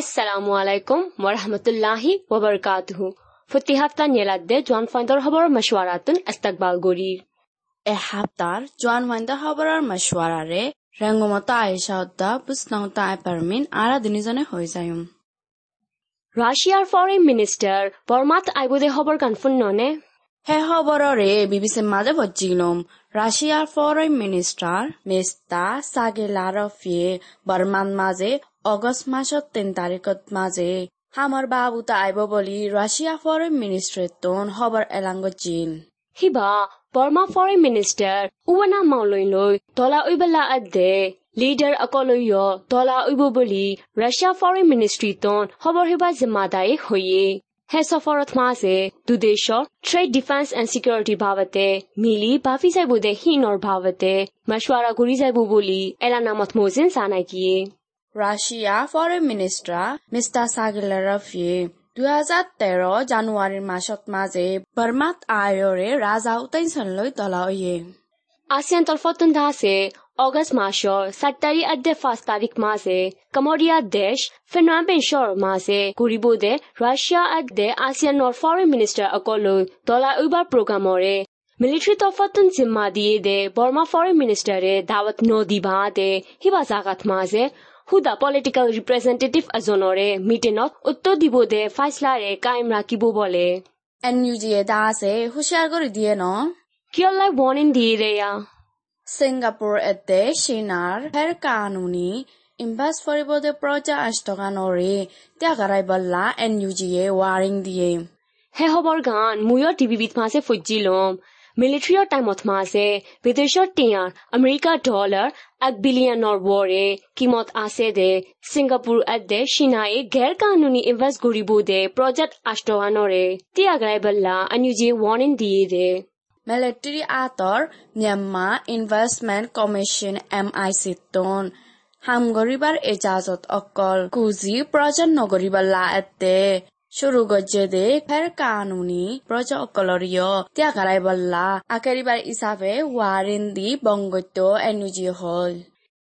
Assalamu alaikum wa rahmatullahi wa barakatuhu. ফতিহাফতা নিয়েলাদ্দে জোয়ান ফাইন্দর হবর মশওয়ারাতুন ইস্তাকবাল গরির এ Haftar জোয়ান ফাইন্দর হবরের মশওয়ারারে রেঙ্গমতা আয়েশা উদ্দা বুসনাউতা আয় পারমিন আরা দিনিজনে হয়ে যায়ুম রাশিয়ার ফরেন মিনিস্টার বর্মাত আইবুদে হবর গানফুন ননে শেষৰ বৰৰে বিবিচি মাজে বজিলম ৰাছিয়াৰ ফৰেইন মিনিষ্টাৰ মেষ্টা চাগে লাৰফিয়ে বৰ্মান মাজে অগষ্ট মাহত তিন তাৰিখত মাজে হামৰ বাবুতা আইব আহিব বুলি ৰাছিয়া ফৰেইন মিনিষ্টাৰ তোন খবৰ এলাংগজিল সিবা বৰ্মা ফৰেইন মিনিষ্টাৰ উৱানা মাউলৈ লৈ তলা উইবেলা আদে লিডাৰ অকলৈ তলা উইব বুলি ৰাছিয়া ফৰেইন মিনিষ্ট্ৰী তোন খবৰ সিবা জিম্মাদায়ী হৈয়ে হেছ অফৰত মাজে দুদেশৰ ট্ৰেড ডিফেন্স এণ্ড ছিকিউৰিটি ভাৱতে মিলি বাফি যাব দে সীনৰ ভাৱতে মাছুৱাৰা ঘূৰি যাব বুলি এলানামত মৌজেন জানাই ৰাছিয়া ফৰেন মিনিষ্টাৰ মিষ্টাৰ চাগিলাৰফিয়ে দুহেজাৰ তেৰ জানুৱাৰীৰ মাছত মাজে বৰ্মাত আয়ৰে ৰাজা উটাইচনলৈ তলা অয়ে ASEAN তরফতন দাসে অগস্ট মাসর সাত তারিখ আদে পাঁচ তারিখ মাসে কমোডিয়া দেশ বেশর মাসে গরিবদে রাশিয়া আদে নর ফরেন মিনিস্টার অকলৈ তলা উইবার প্রোগ্রামরে মিলিটারি তরফতন জিম্মা দিয়ে দে বর্মা ফরেন মিনিস্টারে দাওয়াত নদী বা দে হিবা জাগাত মাঝে হুদা পলিটিক্যাল রিপ্রেজেন্টেটিভ এজনরে মিটিনত উত্তর দিব দে ফাইসলারে কায়েম রাখিব বলে এন ইউ জি এ দাসে হুঁশিয়ার করে দিয়ে ন ওয়ার্নিং দিয়ে দেয়া সিঙ্গাপুর এতে চীনার ফের কানুনি ইনভাস ফরিবদে প্রজা আষ্টকানরে ত্যাগারাই বল্লা এন ইউ জি এ ওয়ারিং দিয়ে হে হবৰ গান ময়ৰ টিভিবিত মাছে ফজি লম মিলিটাৰীৰ টাইমত মাছে বিদেশৰ টিয়াৰ আমেৰিকা ডলাৰ এক বিলিয়নৰ ৱৰে কিমত আছে দে ছিংগাপুৰ এদে চীনাই গেৰ কানুনী ইনভেষ্ট কৰিব দে প্ৰজেক্ট আষ্টৱানৰে তিয়াগৰাই বল্লা আনিজি ৱাৰ্নিং দিয়ে দে ইনভেস্টমেন্ট কমিশন এম আই সিটন হামগরিবার এজাজত অকল কুজি প্রজা নগরিবাল্লা এতে শুরু গজ্জে দে ফের কানুনি প্রজা অকলরিয় ত্যাগারাই বল্লা আকেরিবার ইসাবে ওয়ারিন দি বঙ্গত্য এনুজি হল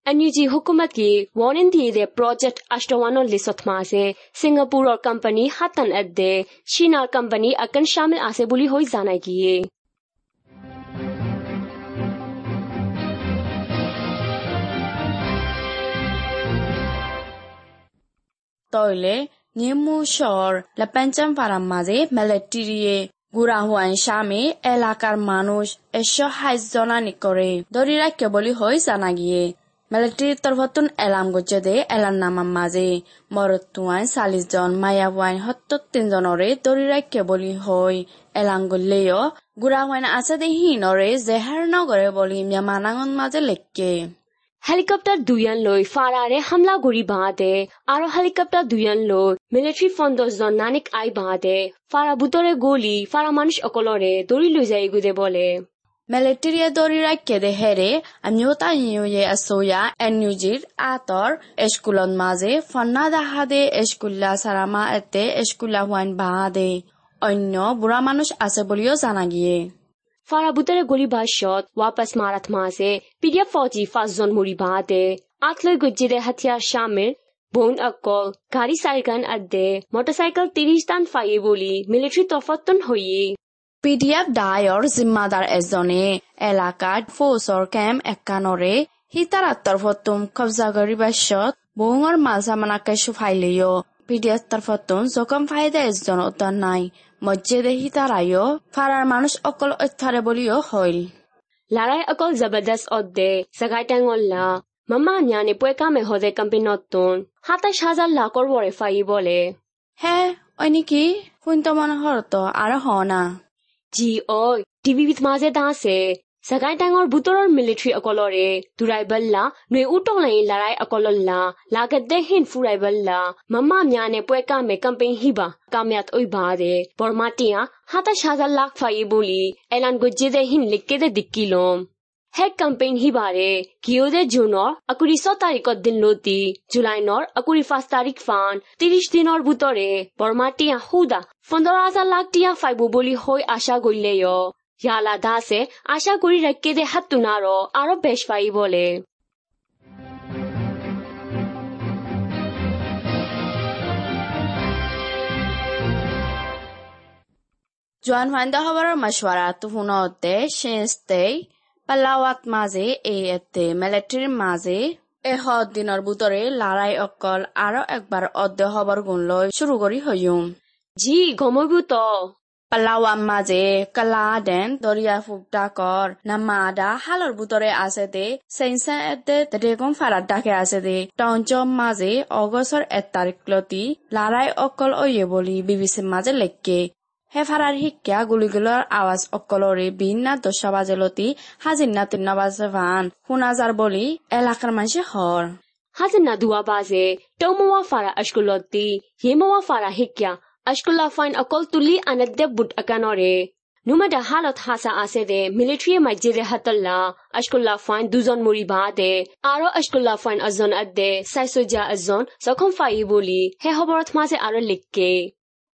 এনইউজি হুকুমত কি ৱাৰ্নিং দিয়ে দে প্ৰজেক্ট আষ্টৱানৰ লিষ্টত মাছে ছিংগাপুৰৰ কোম্পানী হাতান এদে চীনাৰ কোম্পানী আকান শামিল আছে বুলি হৈ জানাই কিয়ে তইলে নিমুসর লেপেঞ্চাম পারাম মাঝে মিলিটারিয়ে গুড়া হুয়ান স্বামী এলাকার মানুষ একশো হাইজ জনানি করে ধরি রাখে বলি হই জানা গিয়ে মিলিটারির তরফতুন এলাম গজ্জে দে এলার নামার মাঝে মরতুয়ান চাল্লিশ জন মায়া হুয়ান সত্তর তিনজনরে ধরি রাখে বলি হই এলাম গল্লেও গুড়া হুয়ান আছে দে হিনরে জেহার নগরে বলি মিয়া মানাঙন মাঝে লেখকে হেলিকপ্টাৰ দুয়ান লৈ ফাৰাৰে হামলা কৰি বাঁধে আৰু হেলিকপ্টাৰ দুয়ান লৈ মিলিটাৰী ফণ্ডজন নানিক আই বাঁধে ফাৰা বুটৰে গলি, ফাৰা মানুষ অকলৰে দৌৰি লৈ যায় গুদে বলে। মিলিটারিয়ে দরি রাখে দে হেরে আমিও তা ইয়ে আসোয়া এনইউজির আতর এস্কুলন মাঝে ফন্না দাহা দে এস্কুল্লা সারামা এতে এস্কুল্লা হুয়ান বাহা দে অন্য বুড়া মানুষ আছে বলিও জানা গিয়ে। ফাৰা বুটৰে গলি বাছত ৱাপাছ মাৰাত মাছে পিডিয়া ফৌজি পাঁচজন মৰি বাঁধে আঠ লৈ গজ্জিৰে হাতিয়াৰ শামিৰ বোন অকল গাড়ী চাৰিকান আদে মটৰচাইকেল ত্ৰিশ দান ফায়ে বুলি মিলিটাৰী তফতন হৈয়ে পিডিএফ ডায়ৰ জিম্মাদাৰ এজনে এলাকাত ফৌজৰ কেম্প একানৰে সীতাৰ তৰফতুম কব্জা কৰি বাছত বহুঙৰ মাজা মানাকে সুফাইলেও পিডিএফ তরফতুন জখম ফাইদা এজন উত্তর নাই মসজিদে হিতারায়ও ফারার মানুষ অকল অত্যারে বলিও হইল লাৰাই অকল জবৰদস্ত অদ্দে সগাই টেঙল্লা মামা ন্যানে পুৱেকামে হদে কাম্পিনতুন সাতাইশ হাজাৰ লাখৰ বৰে ফাই বলে। হে ওই নাকি? শুনতো মনে আর হ না। জি ঐ টিভিত মাজে စကိုင်းတိုင်းကဘူတော်မီလီထရီအကော်လော်ရဲဒူရိုင်ဘယ်လာຫນွေဥတော်လိုင်းလာရိုင်းအကော်လော်လာလာကတဲ့ဟင်ဖူရိုင်ဘယ်လာမမများနဲ့ပွဲကမဲ့ကမ်ပိန်းဟိပါကာမြတ်အွိပါတဲ့ဘော်မာတီယာဟာတရှာဂလတ်ဖိုင်ဘူလီအလန်ဂိုဂျီဒဲဟင်လက်ကဲဒစ်ကီလုံးဟက်ကမ်ပိန်းဟိပါတဲ့ဂီယိုဒဲဂျွန်နော်အကူရီစောတာရီကဒင်လို့တီဇူလိုင်းနော်အကူရီဖတ်တာရီဖန်30ဒီနော်ဘူတော်ရဲဘော်မာတီယာဟူဒါ15000လတ်တီယာဖိုင်ဘူဘူလီဟိုအာရှာဂိုလေယော জ্বালা দাসে আশা করি রাখকে দে হাত তুনারও আরও বেশ পাই বলে জোয়ান ভান্দা হবাৰৰ মশৱাৰা তুহুনতে শেষতে পালাৱাত মাজে এই এতে মিলিটাৰীৰ মাজে এহ দিনৰ বুটৰে লাৰাই অকল আৰু একবাৰ অদ্য হবৰ গুণ লৈ চুৰু কৰি হৈম জি গমগুত তো পালাওয়াত মাঝে কালা দেন দরিয়া ফুকটা কর না মাদা হালর ভিতরে আছে দে সেইসা এতে দেগম ফারার ডাকে আছে দে টঞ্চম মাঝে অগস্টর এক তারিখ লতি লড়াই অকল ওয়ে বলি বিবিসির মাঝে লেখকে হেফারার শিক্ষা গুলিগুলোর আওয়াজ অকলরে বিন্না দশা বাজেলতি হাজিন্না তিন্না বাজে ভান শুনাজার বলি এলাকার মানুষে হর হাজিনা দুয়া বাজে টৌমওয়া ফারা আশকুলতি হেমওয়া ফারা হিক্যা আজকুল্লা ফাইন অকল তুলি আন দেব বুট আকানরে নুমাদা হালত হাসা আছে দে মিলিটারি মাজি রে হাতল্লা আজকুল্লা ফাইন দুজন মরি বা দে আরো আজকুল্লা ফাইন আজন আদে সাইসুজা আজন সখম ফাই বলি হে হবরত মাঝে আরো লিখকে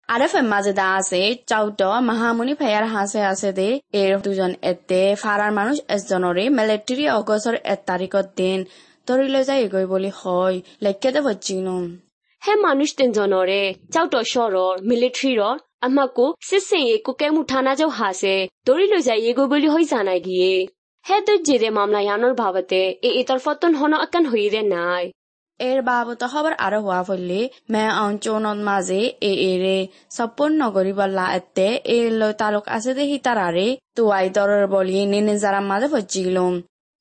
আরে ফেম মাঝে দা আছে চাউট মহামুনি ফেয়ার হাসে আছে দে এর দুজন এতে ফারার মানুষ এজনরে মিলিটারি অগস্টর এক তারিখের দিন তরি লৈ যায় গৈ বলি হয় লেখকে দেব চিনম বচ্চিনো হে মানুষ তিনজনরে চাউট সরর মিলিটারির আমাকো সিসে কুকে মুঠানা যাও হাসে দড়ি লৈ যাই এগো বলি হই জানা গিয়ে হে তো জেরে মামলা ইয়ানোর ভাবতে এ ইতর ফতন হন আকান হইরে নাই এর বাবত খবর আরও হওয়া ফলে মে অঞ্চলত মাঝে এ এরে সপন নগরী বল্লা এতে এ লৈ তালুক আছে দে হিতারারে তুয়াই দরের বলি নিনে যারা মাঝে ফজিলম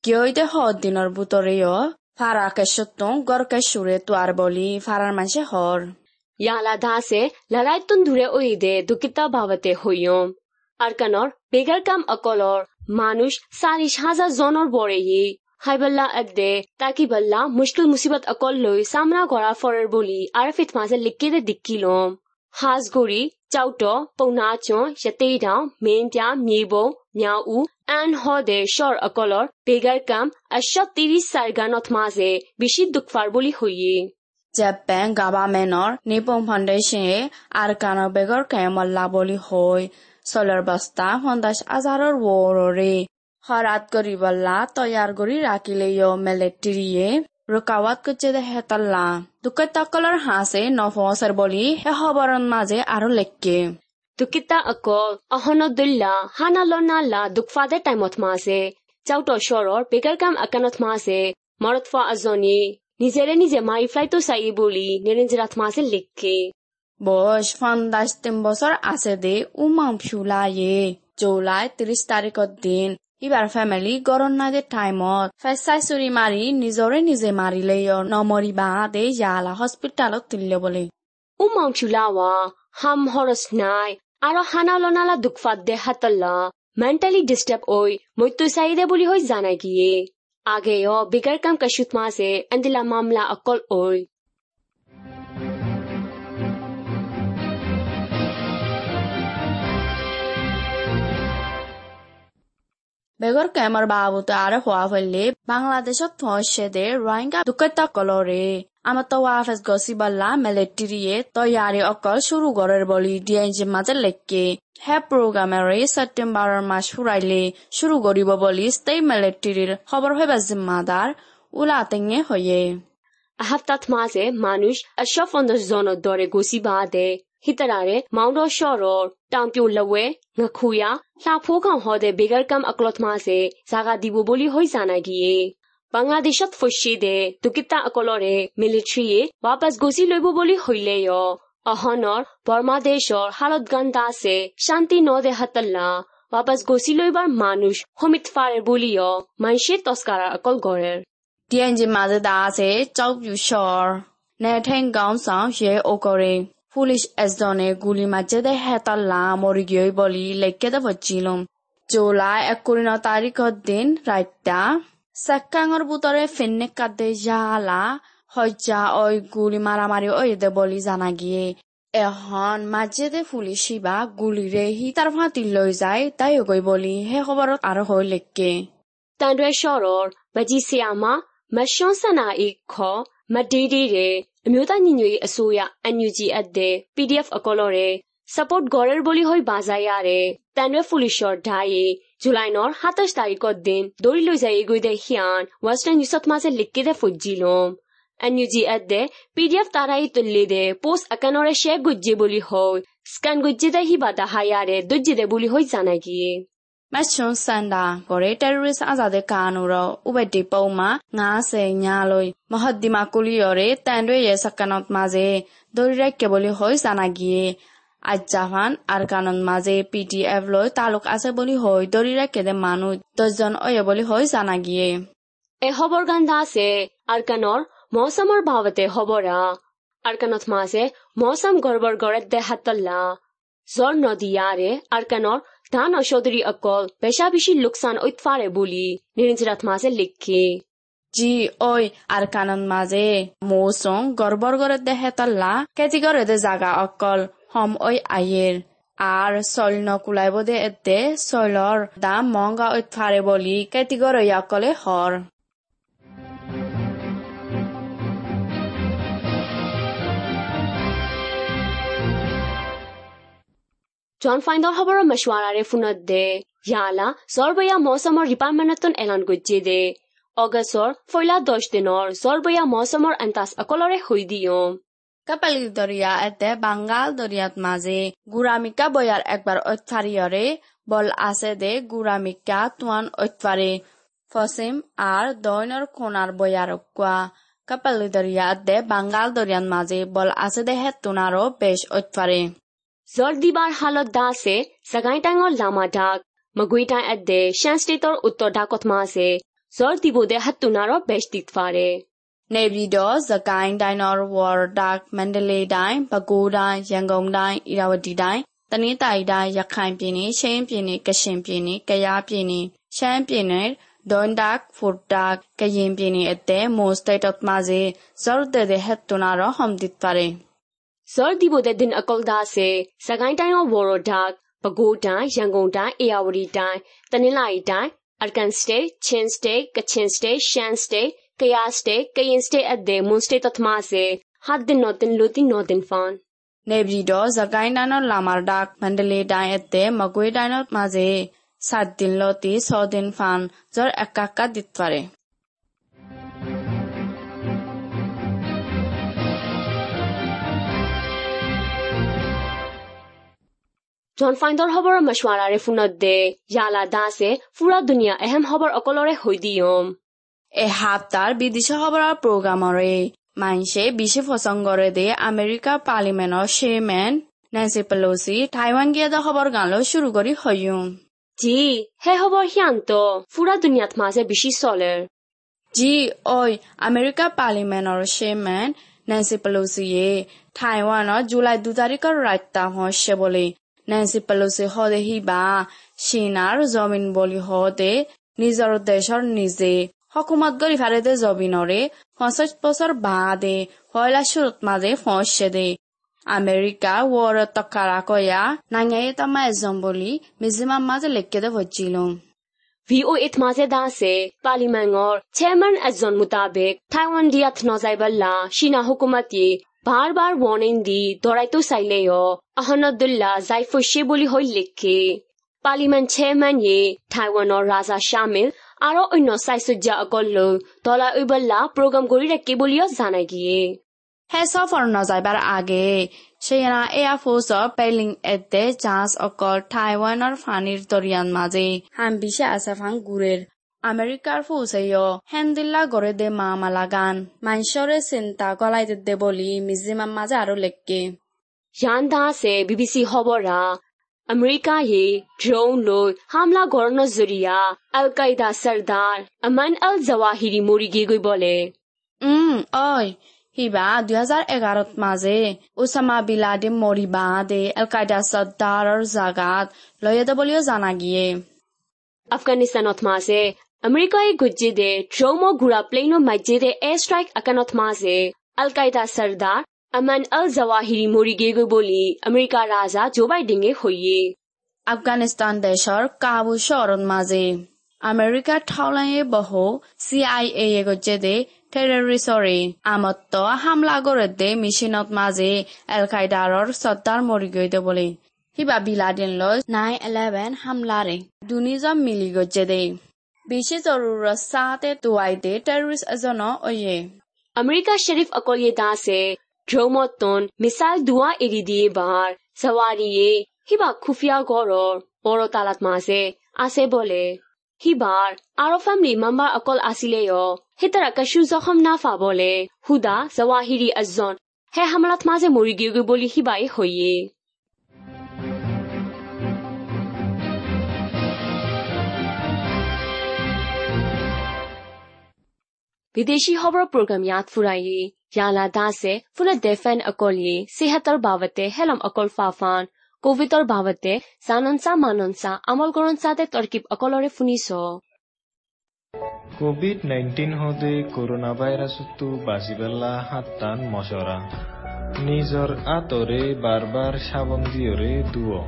কিয় দে হদ দিনের বুতরেও ফারা কেশত্তং গর কেশুরে তুয়ার বলি ফারার মাঝে হর ইয়ালা দাসে লড়াই তুন দূরে ওইদে দুকিতা ভাবতে হইয়ম আরকানর বেগার কাম অকলর মানুষ সারিশ হাজার জনর বড়ে হাইবাল্লা আদে তাকি বাল্লা মুশকিল মুসিবত অকল লৈ সামনা করা ফরের বলি আরফিত মাঝে লিখকে দে দিক্কিলম হাজগড়ি চাউট পৌনাচ সতেইডাও মেনটা মিবো নিয়াও আন হদে স্বৰ অকলৰ পেগাৰ কাম আশ্য ত্ৰিশ চাৰগানত মাজে বেছি দুখাৰ বুলি হৈয়ে জেপেন গাভামেনৰ নিপম ফাউণ্ডেশ্যনে আৰ কাণৰ বেগৰ কেমল্লা বুলি হৈ চলৰ বস্তা সন্দাস আজাৰৰ ৱৰৰে শৰাত কৰিবলা তৈয়াৰ কৰি ৰাখিলে ইয় মেলেট্ৰিয়ে ৰোকাৱাত কুচে দেহেতল্লা দুকত্যাকলৰ হাঁচে নফচৰ বুলি সেহবৰণ মাজে আৰু লেকে দুকিতা অকল অহনদুল্লা হানালনালা দুঃখফাদে টাইমত মাসে চাউট শরর বেগার কাম আকানত মাসে মরতফা আজনি নিজেরে নিজে মারি ফ্লাইতো চাই বলি নিরঞ্জরাত মাসে লিখকে বয়স পঞ্চাশ তিন বছর আছে দে উমাম ফিউলায়ে জুলাই ত্রিশ তারিখৰ দিন ইবাৰ ফেমিলি গৰম নাদে টাইমত ফেচাই চুৰি মাৰি নিজৰে নিজে মাৰিলে নমৰিবা দে ইয়ালা হস্পিটালত তুলিলে বোলে উমাং চুলাওয়া হাম হরস নাই আরও হানালনালা দুঃখফাদ দে হাতল্লা মেন্টালি ডিস্টার্ব ওই মৃত্যু চাইদে বুলি হৈ জানা গিয়ে। আগে অ বিগার কাম কাশুত মাসে এন্দিলা মামলা অকল ওই। বেগৰ কেমৰ বাবুতে আৰু হোৱা ফলে বাংলাদেশত ফসে দে রোহিঙ্গা দুঃখতা কলরে আমার তো ওয়াফেস গসি বল্লা মিলিটারিয়ে তৈয়ারি অকল শুরু করার বলি ডিএনজি মাঝে লেখকে হে প্রোগ্রামের সেপ্টেম্বরের মাস ফুরাইলে শুরু করিব বলি স্টেট মিলিটারির খবর হইবা জিম্মাদার উলা তেঙে হয়ে হাফতাত মাঝে মানুষ আশফ জনের দরে গসি বাদে হিতারারে মাউন্ট শরর টাম্পিউ লওয়ে pho khang hode begar kam aklot ma se zaga dibu boli hoi sana giye বাংলাদেশত ফসি দে দুকিতা অকলৰে মিলিটাৰীয়ে ৱাপাছ গচি লইব বুলি হইলে অহনৰ বৰ্মাদেশৰ হালত গান্দা আছে শান্তি নদে হাতল্লা ৱাপাছ গচি লইবাৰ মানুষ সমিত ফাৰে বুলিও মানসে তস্কারা অকল গড়ের ডিএনজি মাঝে দা আছে চৌপিউ শর নে ঠেং গাঁও সাং য়ে ওকরে পুলিশ এজনে গুলি মাঝে দে হেতাল্লা মরিগিয়ে বলি লেখকে দে বচ্ছিলাম জুলাই একুরিন তারিখর দিন রাইতা সেকাঙর বুতরে ফেন্নে কাদে জালা হজ্জা ওই গুলি মারামারি ওই দে বলি জানা গিয়ে এখন মাঝে দে পুলিশি বা গুলিরে হি তার ফাঁতি লৈ যায় তাই গৈ বলি হে খবরত আর হৈ লেখকে တန်ရွဲလျှော့တော့မကြီးဆရာမမရှွန်းဆန္နာဤခေါ်မဒေးဒေးတဲ့အမျိုးသားညီညွတ်ရေးအစိုးရ NUG အပ်တဲ့ PDF အကောလော်တဲ့ support ဂေါ်ရဘိုလီဟိုဘာဇာရ တဲ့တန်ရွဲဖူလီရှော့ဒိုင်ဇူလိုင်နော်ဟာတရှ်တာရီကော့ဒင်ဒိုရီလိုဇာယေဂွေတဲ့ဟျန် Western New South Wales လက်ကေတဲ့ဖူဂျီလုံး NUG အပ်တဲ့ PDF တာရာဤတလေတဲ့ post အကန်နော်ရရှဲဂုဂျီဘိုလီဟို စကန်ကိုကြည့်တဲ့ဟိပါတာဟာရတဲ့ဒုကြည့်တဲ့ဘူးလီဟိုဇာနိုင်ကြီး မတ်ချွန်စန်ဒါကိုရဲ terrorist အစားတဲ့ကာနိုတော့ဥပဒေပုံမှာ90ညာလို့မဟုတ်ဒီမာကူလီရော်ရဲတန်တွေရဲ့စကနော့မှာစေဒိုရက်ကေဘလီဟိုဇာနာကြီးအဂျာ আজাহান আর কানন মাঝে পিটিএফ লৈ তালুক আছে বুলি হয় দরি রাখেদে মানুষ দশজন অয়ে বুলি হয় জানা গিয়ে। এ খবর গান্ধা আছে আর কানর মৌসুমর ভাবতে হবরা আর কানত মাঝে মৌসুম গড়বর গড়ে দেহাতল্লা জ্বর নদিয়ারে আর কানর ধান অসদরি অকল পেশা বেশি লোকসান ঐতফারে বলি নিরঞ্জরাত মাঝে লিখে। জি ওই আর কানন মাঝে মৌচুম গৰ্বৰ গড়ে দেহে কেজি গড়ে দে জাগা অকল সময় আহিল আৰু চল্ন কোলাইবদে এতে, চলৰ দাম মঙ্গা উৎফারে বলি বুলি কেতিগৰৈয়াকলে হৰ। জন ফাইন্দৰ খবৰৰ মেচৱাৰাৰে ফোনত দে। ইয়ালা জৰবয়া মৌচুমৰ ৰিপাৰ্টমেণ্টত এলান গুজি দে। অগষ্টৰ ফৈলা দহ দিনৰ জৰবয়া মৌচুমৰ আন্তাজ অকলৰে হৈ দিওঁ কাপালী দৰিয়া এতে বাঙ্গাল দৰিয়াত মাঝে গুড়ামিকা বয়াৰ একবাৰ ঐতফাৰিয়ৰে বল আছে দে গুৰামিকা তুয়ান ঐতফারি ফসিম আর দৈনর খোনার বয়ার কুয়া কাপালী দরিয়া এতে বাঙ্গাল দরিয়াত মাঝে বল আছে দে হেতুনারও বেশ ঐতফারি জল দিবার হালত দাসে আছে সাগাই লামা ঢাক। মগুই টাই এতে শ্যাস্টেটর উত্তর ঢাকত মা আছে। জল দিবদে হাতুনারও দিতফারে နေပြည်တော်၊စကိုင်းတိုင်း၊ဝေါ်တာ၊မန္တလေးတိုင်း၊ပဲခူးတိုင်း၊ရန်ကုန်တိုင်း၊ဧရာဝတီတိုင်း၊တနင်္သာရီတိုင်း၊ရခိုင်ပြည်နယ်၊ချင်းပြည်နယ်၊ကချင်ပြည်နယ်၊ကယားပြည်နယ်၊ရှမ်းပြည်နယ်၊ဒွန်ဒတ်၊ဖိုတာ၊ကရင်ပြည်နယ်အတဲ့မိုးစတိတ်တ်မာစီဇော်တဲ့တဲ့ ဟက်တူနာရောဟ ுম ဒစ်ပါရေဇော်ဒီဘိုတဲ့ ဒင်အကောဒါစေစကိုင်းတိုင်းရောဝေါ်ရဒါပဲခူးတိုင်း ရန်ကုန်တိုင်းအေယာဝတီတိုင်း တနင်္လာရီတိုင်းအကန်စတေး ချင်းစတေး ကချင်စတေး ရှမ်းစတေး قیاسٹے قیاسٹے ادے مونسٹے تتما سے حد دن نو دن لو دن نو دن فان نیبجی ڈو দে য়ালা দাসে পুৰা দুনিয়া এহেম খবৰ অকলৰে হৈ দিয়ম 에 합달 খবৰৰ প্ৰগ্ৰামৰে প্রোগ্রামরে মাইনসে বিশে ফসঙ্গরে দে আমেৰিকা পার্লিমেন্টর চেয়ারম্যান নেন্সি পেলোসি টাইওয়ান গিয়া দা হবর কৰি শুরু করি হইয়ুম জি হে হবর হিয়ান্ত ফুরা দুনিয়াত মাঝে বেছি চলে। জি ওই আমেৰিকা পার্লিমেন্টর চেয়ারম্যান নেন্সি পেলোসিয়ে জুলাই দু তারিখের রাত্তা হসে বলে। নেন্সি পেলোসি বা হিবা চীনার জমিন বলি হতে নিজৰ দেশৰ নিজে। حکومتگاری فرد زابیناره پانسد بسر بعده حالا شروط مده فانش দে আমেরিকা ওর তকারা কয়া নাঙ্গাই তামা এজন বলি মিজিমাম মাঝে লেখকে দে ভজিলুম ভিও ইত মাঝে দাসে পার্লিমেন্টর চেয়ারম্যান এজন মোতাবেক থাইওয়ান দিয়াত নজাইবাল্লা চীনা হুকুমতি বাৰ বাৰ ৱৰ্ণিং দি দৰাইতো চাইলে আহনদুল্লাহ জাইফুশ্বে বুলি হৈ লিখে পাৰ্লিমেণ্ট চেয়াৰমেন য়ে থাইৱানৰ ৰাজা শামিল আৰু অন্য স্বাস্থ্যজ্ঞাসকলেও তলা উইবল্লা প্ৰগ্ৰাম কৰি ৰাখি বুলিও জানাই গিয়ে হেচ হ্যাঁ, ফৰ্ণ যাইবাৰ আগে। সেয়া এয়া অফ পেলিং এট দে চান্স অকল টাইৱানৰ ফানিৰ দৰিয়ান মাজে। হাম্বিছে আছে ফাং গুরের আমেরিকার ফুসেয় হেন্দিল্লা গড়ে দে মা মালা গান মাইশরে চিন্তা কলাই দে বলি মিজিমাম মাঝে আরও লেখকে জান দাসে বিবিসি খবরা अमेरिका ये ड्रोन लोग हमला गोरन जरिया अलकायदा सरदार अमन अल जवाहिरी मोरी गे गई बोले उम ओय हिबा 2011 माजे ओसामा बिलादे मोरीबा दे अलकायदा सरदार और जागात लय दबलियो जाना गिए अफगानिस्तान ओथमासे अमेरिका ये गुज्जे दे ड्रोन मो गुरा प्लेनो मजे दे एयर स्ट्राइक अकन ओथमासे अलकायदा सरदार আমান অল জাৱাহিৰি মৰি গে গৈ বুলি আমেৰিকা ৰাজা জোবাই ডিঙে হৈয়ে আফগানিস্তান দেশৰ কাবু চহৰত মাজে আমেৰিকা ঠাউলায়ে বহু চি আই এ গজে দে টেৰৰিষ্টৰে আমত্ত হামলা গৰে দে মেচিনত মাজে এল কাইডাৰৰ চৰ্দাৰ মৰি গৈ দে এলেভেন হামলাৰে দুনিজন মিলি গজে দে বেছি জৰুৰত টেৰৰিষ্ট এজনৰ অয়ে আমেৰিকা শ্বেৰিফ অকলে ড্ৰমতন মিছাইল দোৱা এৰি দিয়ে বাৰ চাৱাৰীয়ে হিবা খুফিয়া ঘৰৰ বৰ তালাত মাছে আছে বলে সিবাৰ আৰু ফেমিলি মাম্বাৰ অকল আছিলে সি তাৰ কাছো জখম বলে হুদা জৱাহিৰি আজন হে হামলাত মাজে মৰি গৈ বলি হিবাই হৈয়ে বিদেশী খবৰ প্ৰগ্ৰাম ইয়াত ফুৰায়েই ကြာလာတဲ့ဖုနဒက်ဖန်အကောလီဆီဟတ်တဘဝတဲ့ဟဲလမ်အကောလ်ဖာဖန်ကိုဗစ်တော်ဘာဝတဲ့ဇာနန်စာမနန်စာအမလ်ကရန်စာတဲ့တော်ကိပအကလော်ရဖူနီဆိုကိုဗစ်19ဟိုဒေကိုရိုနာဗိုင်းရပ်စ်တူဘာစီဘလာဟတ်တန်မော်ရှောရာနီဇော်အတော်ရေဘာဘာရှာဗန်ဒီရေဒူအ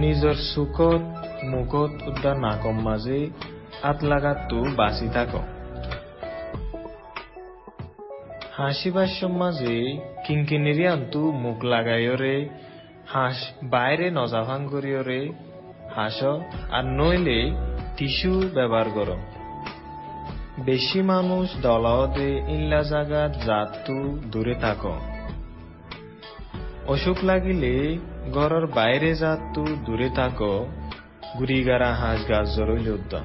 နီဇော်ဆုကတ်မုကတ်ဒနာကမ္မဇေအတ်လာဂတ်တူဘာစီတာကော হাসিবার সমাজে কিঙ্কিনিরি আন্তু মুখ লাগাইয়রে হাঁস বাইরে নজাভাং করিয়রে হাস আর নইলে টিস্যু ব্যবহার কর। বেশি মানুষ দলাওতে ইল্লা জাগাত জাতু দূরে থাক। অসুখ লাগিলে ঘরের বাইরে জাতু দূরে থাক। গুড়িগারা হাঁস গাছ জরইলে উদ্যম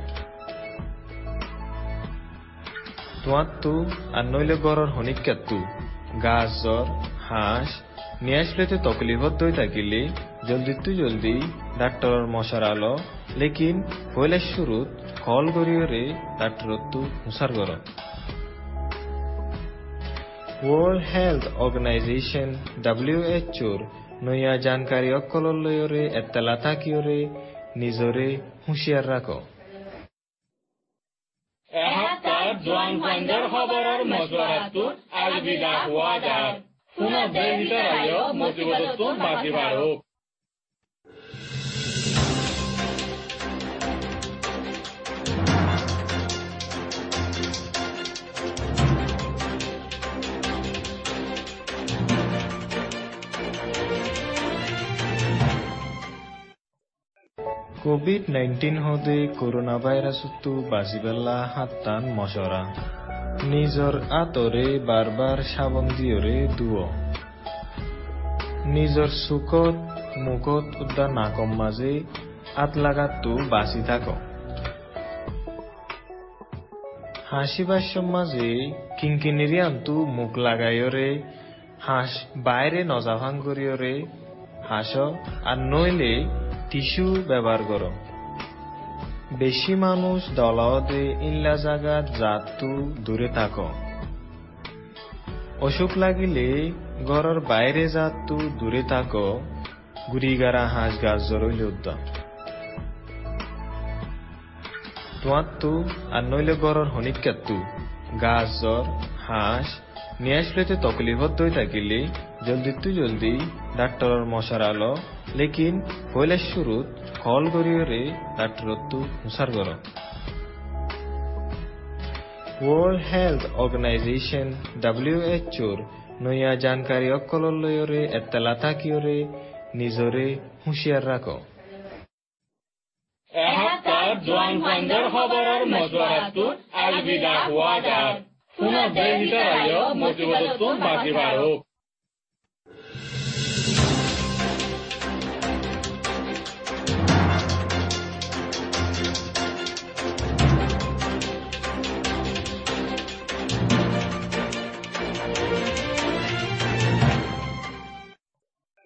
তোমার তু আর নইলে ঘরের হনিকাত্তু গাছ, জ্বর, হাঁস, নিয়ে আসলেতে তকলিফত দই থাকিলে। জলদি তু জলদি, ডাক্তরের মশার আলো। লেকিন পয়লা শুরুত কল গরিয়রে ডাক্তরত তু হুসার গর ওয়ার্ল্ড হেলথ অর্গানাইজেশন ডাব্লিউএচওর নয়া অকলর লয়রে এত্তালা থাকিয়রে, নিজরে হুঁশিয়ার রাখো। এসপ্তাহ জোৱান আর খবৰৰ মজুৱাৰাটোত আলবিদা হোৱা যায় পুনৰ দেশ ভিতৰত বাঢ়ক কোভিড নাইন্টিন হদে করোনা ভাইরাসতো বাঁচিবেলা হাত্তান মশরা। নিজর আতরে বারবার সাবন দিয়রে দুয়। নিজর সুখত, মুখত উদ্দা নাকম মাঝে আত লাগাতো বাঁচি থাক। হাসিবার মাঝে কিঙ্কিনিরি আন্তু মুখ লাগাইয়রে হাঁস বাইরে নজাভাং করিয়রে হাস আর নইলে টিস্যু ব্যবহার কর। বেশি মানুষ দলাওতে ইল্লা জাগাত জাতু দূরে থাক। অসুখ লাগিলে ঘরের বাইরে জাতু দূরে থাক গুড়িগারা হাঁস গাছ জরইলে উদ্যম তোমার তু আর নইলে ঘরের হনিকাত্তু গাছ জ্বর, হাঁস নিয়ে আসলেতে তকলিফত দই থাকিলে। জলদি তু জলদি ডাক্তরের মশার আলো। লেকিন পয়লা শুরুত কল গরিয়রে ডাক্তরত তু হুসার গর ওয়ার্ল্ড হেলথ অর্গানাইজেশন ডাব্লিউএচওর নয়া জানকারী অকলর লয়রে এত্তালা থাকিয়রে নিজরে হুঁশিয়ার রাখো। এসপ্তাহ জোৱান ফাইণ্ডৰ খবৰৰ মজুৱাৰাটোত আলবিদা হোৱা যায় পুনৰ দেশ ভিতৰত মজিবতটো বাজি বাঢ়ক